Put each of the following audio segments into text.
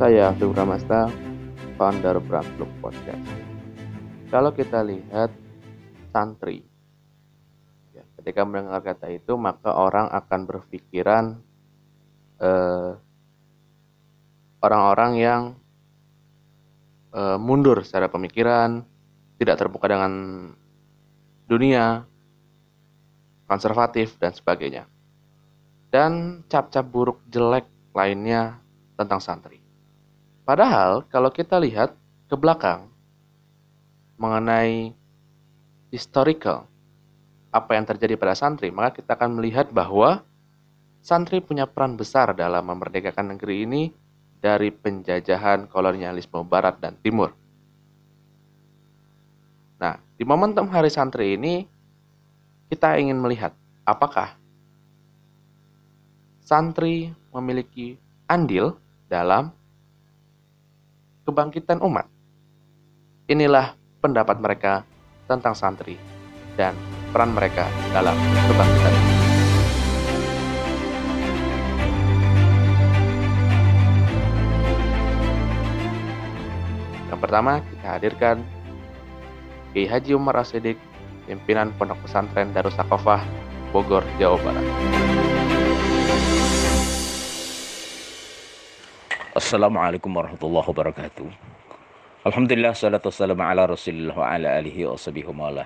Saya Afif Ramasta, founder Brandlook Podcast. Kalau kita lihat santri, ya, ketika mendengar kata itu maka orang akan berpikiran eh, orang-orang yang eh, mundur secara pemikiran, tidak terbuka dengan dunia, konservatif, dan sebagainya. Dan cap-cap buruk jelek lainnya tentang santri. Padahal kalau kita lihat ke belakang mengenai historical apa yang terjadi pada santri, maka kita akan melihat bahwa santri punya peran besar dalam memerdekakan negeri ini dari penjajahan kolonialisme barat dan timur. Nah, di momentum Hari Santri ini kita ingin melihat apakah santri memiliki andil dalam kebangkitan umat. Inilah pendapat mereka tentang santri dan peran mereka dalam kebangkitan. Yang pertama, kita hadirkan Kiai Haji Umar Asidik, pimpinan Pondok Pesantren Darussakofah, Bogor, Jawa Barat. Assalamualaikum warahmatullahi wabarakatuh. Alhamdulillah salatu wassalamu ala Rasulillah wa ala alihi wa sahbihi wa ala.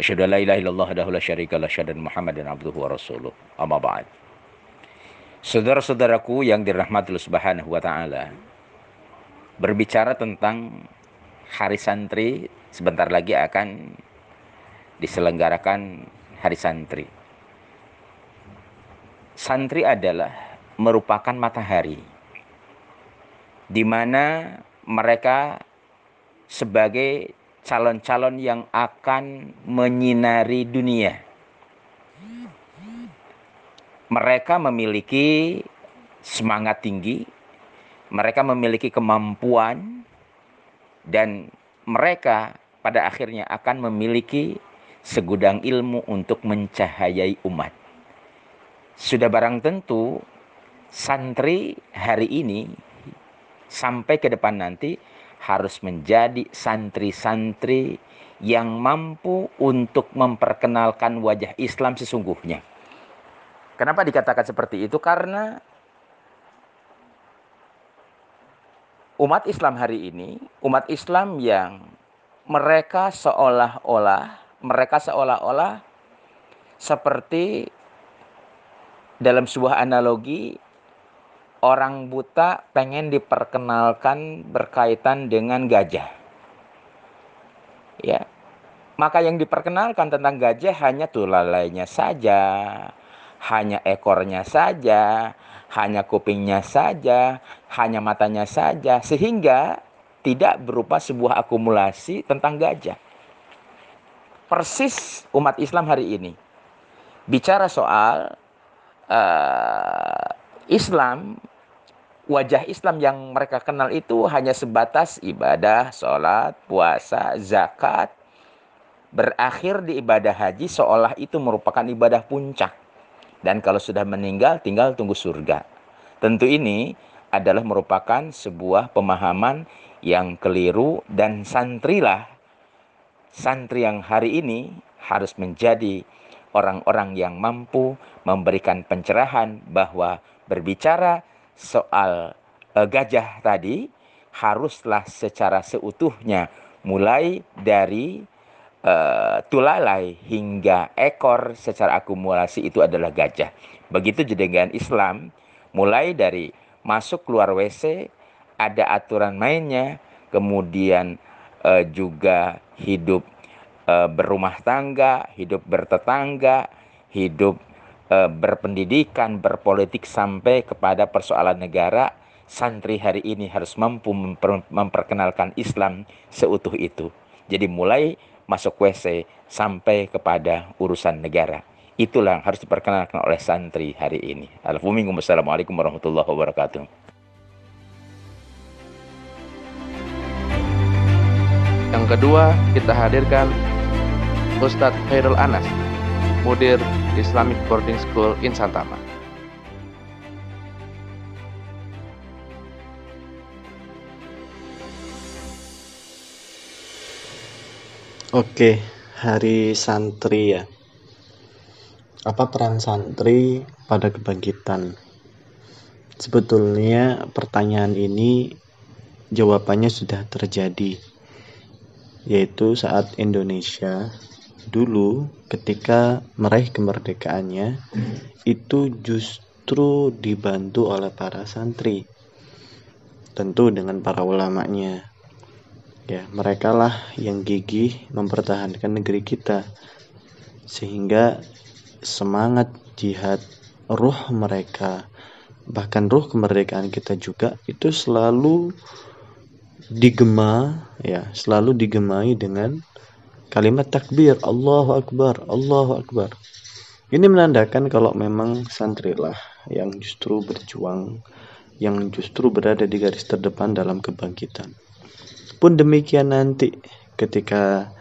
Asyhadu an la ilaha illallah wahdahu la syarika lah dan Muhammadan abduhu wa rasuluh. Amma ba'd. Saudara-saudaraku yang dirahmati Allah Subhanahu wa taala. Berbicara tentang Hari Santri sebentar lagi akan diselenggarakan Hari Santri. Santri adalah merupakan matahari di mana mereka sebagai calon-calon yang akan menyinari dunia. Mereka memiliki semangat tinggi, mereka memiliki kemampuan, dan mereka pada akhirnya akan memiliki segudang ilmu untuk mencahayai umat. Sudah barang tentu, santri hari ini sampai ke depan nanti harus menjadi santri-santri yang mampu untuk memperkenalkan wajah Islam sesungguhnya. Kenapa dikatakan seperti itu? Karena umat Islam hari ini, umat Islam yang mereka seolah-olah, mereka seolah-olah seperti dalam sebuah analogi orang buta pengen diperkenalkan berkaitan dengan gajah. Ya. Maka yang diperkenalkan tentang gajah hanya tulalainya saja, hanya ekornya saja, hanya kupingnya saja, hanya matanya saja sehingga tidak berupa sebuah akumulasi tentang gajah. Persis umat Islam hari ini bicara soal uh, Islam wajah Islam yang mereka kenal itu hanya sebatas ibadah, sholat, puasa, zakat. Berakhir di ibadah haji seolah itu merupakan ibadah puncak. Dan kalau sudah meninggal tinggal tunggu surga. Tentu ini adalah merupakan sebuah pemahaman yang keliru dan santrilah santri yang hari ini harus menjadi orang-orang yang mampu memberikan pencerahan bahwa berbicara soal uh, gajah tadi haruslah secara seutuhnya mulai dari uh, tulalai hingga ekor secara akumulasi itu adalah gajah. Begitu juga dengan Islam, mulai dari masuk keluar WC ada aturan mainnya, kemudian uh, juga hidup uh, berumah tangga, hidup bertetangga, hidup e, berpendidikan, berpolitik sampai kepada persoalan negara, santri hari ini harus mampu memper, memperkenalkan Islam seutuh itu. Jadi mulai masuk WC sampai kepada urusan negara. Itulah yang harus diperkenalkan oleh santri hari ini. Assalamualaikum warahmatullahi wabarakatuh. Yang kedua, kita hadirkan Ustadz Khairul Anas, Mudir Islamic Boarding School in Santama. Oke, hari santri ya. Apa peran santri pada kebangkitan? Sebetulnya pertanyaan ini jawabannya sudah terjadi, yaitu saat Indonesia dulu ketika meraih kemerdekaannya itu justru dibantu oleh para santri, tentu dengan para ulamanya Ya, mereka lah yang gigih mempertahankan negeri kita. Sehingga semangat jihad ruh mereka bahkan ruh kemerdekaan kita juga itu selalu digema ya, selalu digemai dengan kalimat takbir Allahu akbar, Allahu akbar. Ini menandakan kalau memang santri lah yang justru berjuang, yang justru berada di garis terdepan dalam kebangkitan. Pun demikian nanti ketika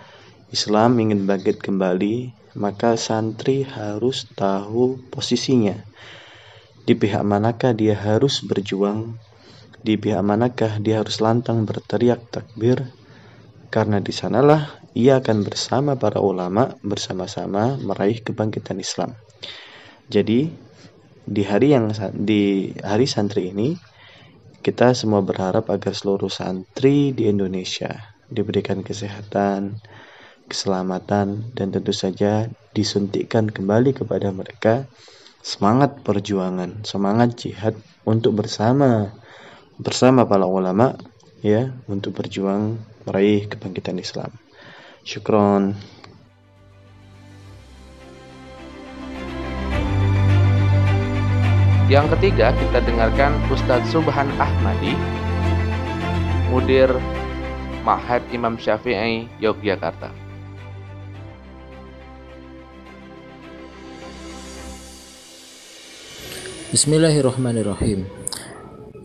Islam ingin bangkit kembali, maka santri harus tahu posisinya. Di pihak manakah dia harus berjuang? Di pihak manakah dia harus lantang berteriak takbir? Karena di sanalah ia akan bersama para ulama bersama-sama meraih kebangkitan Islam. Jadi di hari yang di hari santri ini kita semua berharap agar seluruh santri di Indonesia diberikan kesehatan, keselamatan, dan tentu saja disuntikkan kembali kepada mereka semangat perjuangan, semangat jihad untuk bersama bersama para ulama ya untuk berjuang meraih kebangkitan Islam. Syukron. Yang ketiga, kita dengarkan Ustadz Subhan Ahmadi, Mudir Mahad Imam Syafi'i Yogyakarta. Bismillahirrahmanirrahim.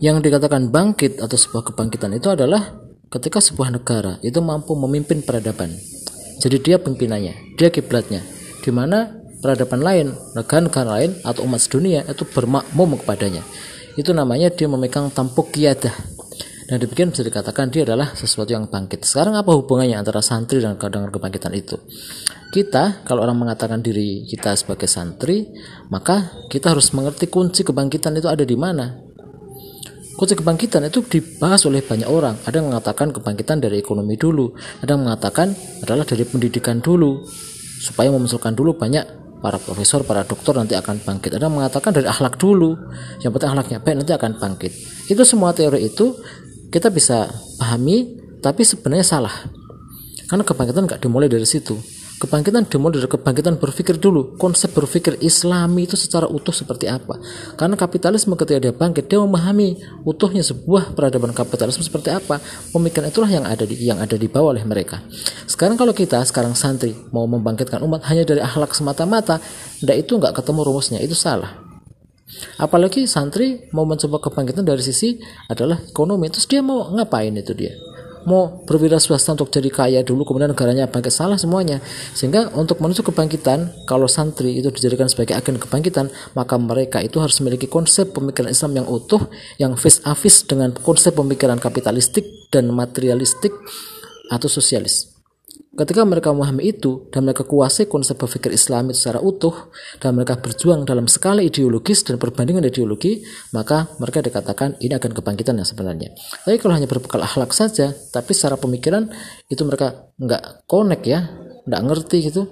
Yang dikatakan bangkit atau sebuah kebangkitan itu adalah ketika sebuah negara itu mampu memimpin peradaban. Jadi dia pimpinannya, dia kiblatnya, di mana peradaban lain, negara-negara lain atau umat dunia itu bermakmum kepadanya. Itu namanya dia memegang tampuk kiadah. Dan demikian bisa dikatakan dia adalah sesuatu yang bangkit. Sekarang apa hubungannya antara santri dan dengan kebangkitan itu? Kita, kalau orang mengatakan diri kita sebagai santri, maka kita harus mengerti kunci kebangkitan itu ada di mana. Kunci kebangkitan itu dibahas oleh banyak orang. Ada yang mengatakan kebangkitan dari ekonomi dulu, ada yang mengatakan adalah dari pendidikan dulu, supaya memunculkan dulu banyak para profesor, para dokter nanti akan bangkit. Ada mengatakan dari akhlak dulu, yang penting akhlaknya baik nanti akan bangkit. Itu semua teori itu kita bisa pahami, tapi sebenarnya salah. Karena kebangkitan nggak dimulai dari situ. Kebangkitan dimulai dari kebangkitan berpikir dulu. Konsep berpikir Islami itu secara utuh seperti apa? Karena kapitalisme ketika dia bangkit, dia memahami utuhnya sebuah peradaban kapitalisme seperti apa. Pemikiran itulah yang ada di yang ada di bawah oleh mereka. Sekarang kalau kita sekarang santri mau membangkitkan umat hanya dari akhlak semata-mata, ndak itu nggak ketemu rumusnya, itu salah. Apalagi santri mau mencoba kebangkitan dari sisi adalah ekonomi, terus dia mau ngapain itu dia? Mau berwira swasta untuk jadi kaya dulu kemudian negaranya bangkit. Salah semuanya. Sehingga untuk menuju kebangkitan kalau santri itu dijadikan sebagai agen kebangkitan maka mereka itu harus memiliki konsep pemikiran Islam yang utuh yang face a face dengan konsep pemikiran kapitalistik dan materialistik atau sosialis Ketika mereka memahami itu dan mereka kuasai konsep berpikir Islam secara utuh dan mereka berjuang dalam skala ideologis dan perbandingan ideologi, maka mereka dikatakan ini akan kebangkitan yang sebenarnya. Tapi kalau hanya berbekal akhlak saja, tapi secara pemikiran itu mereka nggak connect ya, nggak ngerti gitu.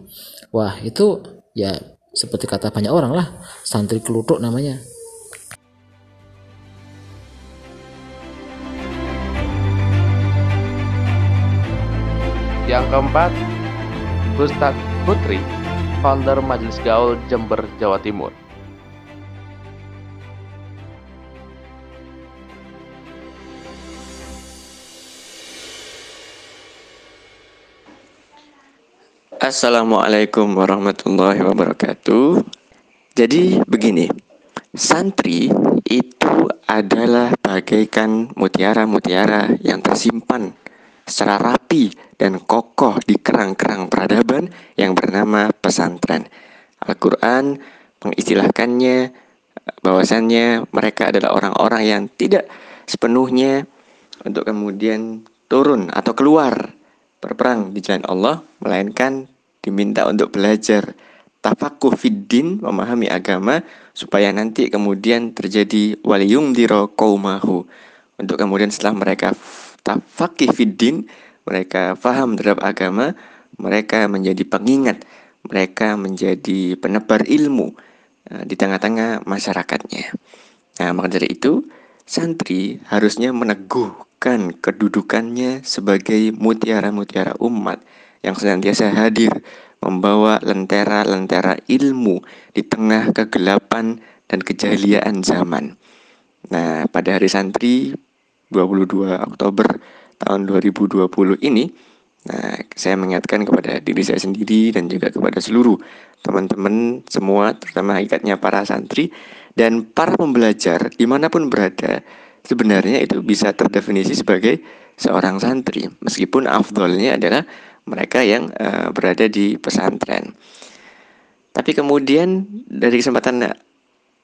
Wah itu ya seperti kata banyak orang lah, santri kelutuk namanya. Yang keempat, Ustadz Putri, founder Majelis Gaul Jember, Jawa Timur. Assalamualaikum warahmatullahi wabarakatuh. Jadi begini, santri itu adalah bagaikan mutiara-mutiara yang tersimpan secara rapi dan kokoh di kerang-kerang peradaban yang bernama pesantren. Al-Quran mengistilahkannya bahwasannya mereka adalah orang-orang yang tidak sepenuhnya untuk kemudian turun atau keluar berperang di jalan Allah, melainkan diminta untuk belajar tafakuh fiddin, memahami agama, supaya nanti kemudian terjadi waliyung diro kaumahu. Untuk kemudian setelah mereka tafakih fiddin, mereka faham terhadap agama, mereka menjadi pengingat, mereka menjadi penebar ilmu uh, di tengah-tengah masyarakatnya. Nah, maka dari itu, santri harusnya meneguhkan kedudukannya sebagai mutiara-mutiara umat yang senantiasa hadir membawa lentera-lentera ilmu di tengah kegelapan dan kejahiliaan zaman. Nah, pada hari santri 22 Oktober tahun 2020 ini, nah, saya mengingatkan kepada diri saya sendiri dan juga kepada seluruh teman-teman semua, terutama ikatnya para santri dan para pembelajar di mana pun berada, sebenarnya itu bisa terdefinisi sebagai seorang santri, meskipun afdolnya adalah mereka yang uh, berada di pesantren. Tapi kemudian dari kesempatan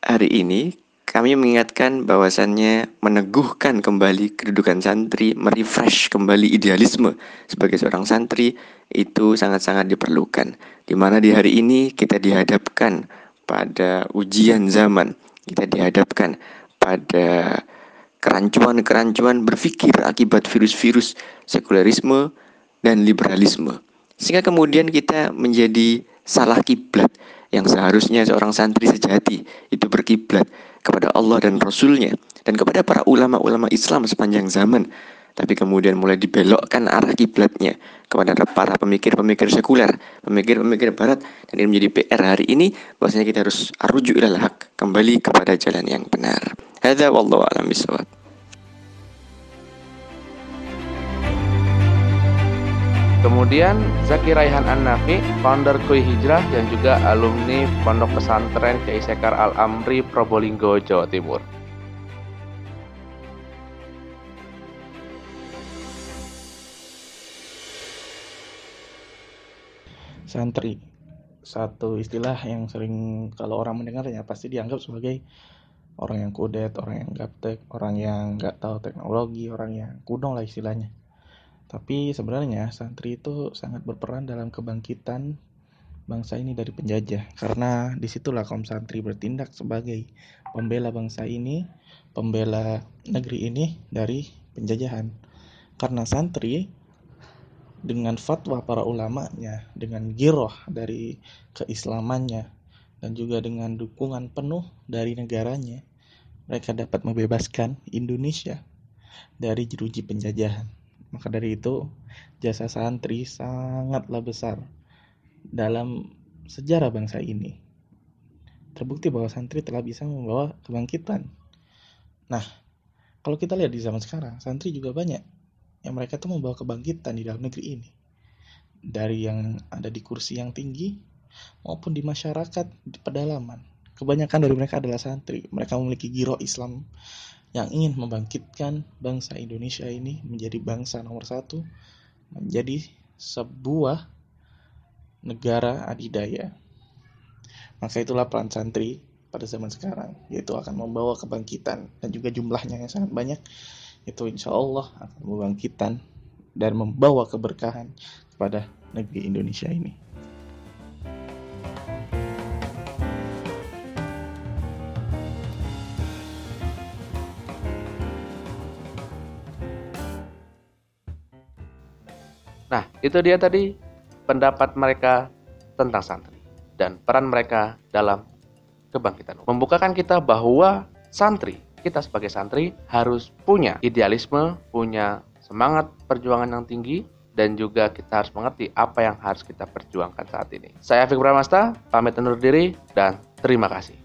hari ini kami mengingatkan bahwasannya meneguhkan kembali kedudukan santri, merefresh kembali idealisme sebagai seorang santri itu sangat-sangat diperlukan. Di mana di hari ini kita dihadapkan pada ujian zaman, kita dihadapkan pada kerancuan-kerancuan berpikir akibat virus-virus sekularisme, dan liberalisme. Sehingga kemudian kita menjadi salah kiblat yang seharusnya seorang santri sejati itu berkiblat kepada Allah dan Rasulnya dan kepada para ulama-ulama Islam sepanjang zaman. Tapi kemudian mulai dibelokkan arah kiblatnya kepada para pemikir-pemikir sekuler, pemikir-pemikir barat dan ini menjadi PR hari ini bahwasanya kita harus arujul ilal haq, kembali kepada jalan yang benar. Hadza wallahu a'lam bishawab. Kemudian Zaki Raihan An-Nafi, founder Kui Hijrah yang juga alumni Pondok Pesantren Kiai Sekar Al-Amri Probolinggo, Jawa Timur. Santri, satu istilah yang sering kalau orang mendengarnya pasti dianggap sebagai orang yang kudet, orang yang gaptek, orang yang nggak tahu teknologi, orang yang kuno lah istilahnya. Tapi sebenarnya santri itu sangat berperan dalam kebangkitan bangsa ini dari penjajah karena di situlah kaum santri bertindak sebagai pembela bangsa ini, pembela negeri ini dari penjajahan. Karena santri dengan fatwa para ulamanya, dengan giroh dari keislamannya, dan juga dengan dukungan penuh dari negaranya, mereka dapat membebaskan Indonesia dari jeruji penjajahan. Maka dari itu, jasa santri sangatlah besar dalam sejarah bangsa ini. Terbukti bahwa santri telah bisa membawa kebangkitan. Nah, kalau kita lihat di zaman sekarang, santri juga banyak yang mereka tuh membawa kebangkitan di dalam negeri ini. Dari yang ada di kursi yang tinggi maupun di masyarakat di pedalaman. Kebanyakan dari mereka adalah santri. Mereka memiliki giro Islam yang ingin membangkitkan bangsa Indonesia ini menjadi bangsa nomor satu, menjadi sebuah negara adidaya. Maka itulah peran santri pada zaman sekarang, yaitu akan membawa kebangkitan dan juga jumlahnya yang sangat banyak, itu insya Allah akan membangkitkan dan membawa keberkahan kepada negeri Indonesia ini. Itu dia tadi pendapat mereka tentang santri dan peran mereka dalam kebangkitan. Membukakan kita bahwa santri, kita sebagai santri harus punya idealisme, punya semangat perjuangan yang tinggi, dan juga kita harus mengerti apa yang harus kita perjuangkan saat ini. Saya Afik Bramasta, pamit undur diri, dan terima kasih.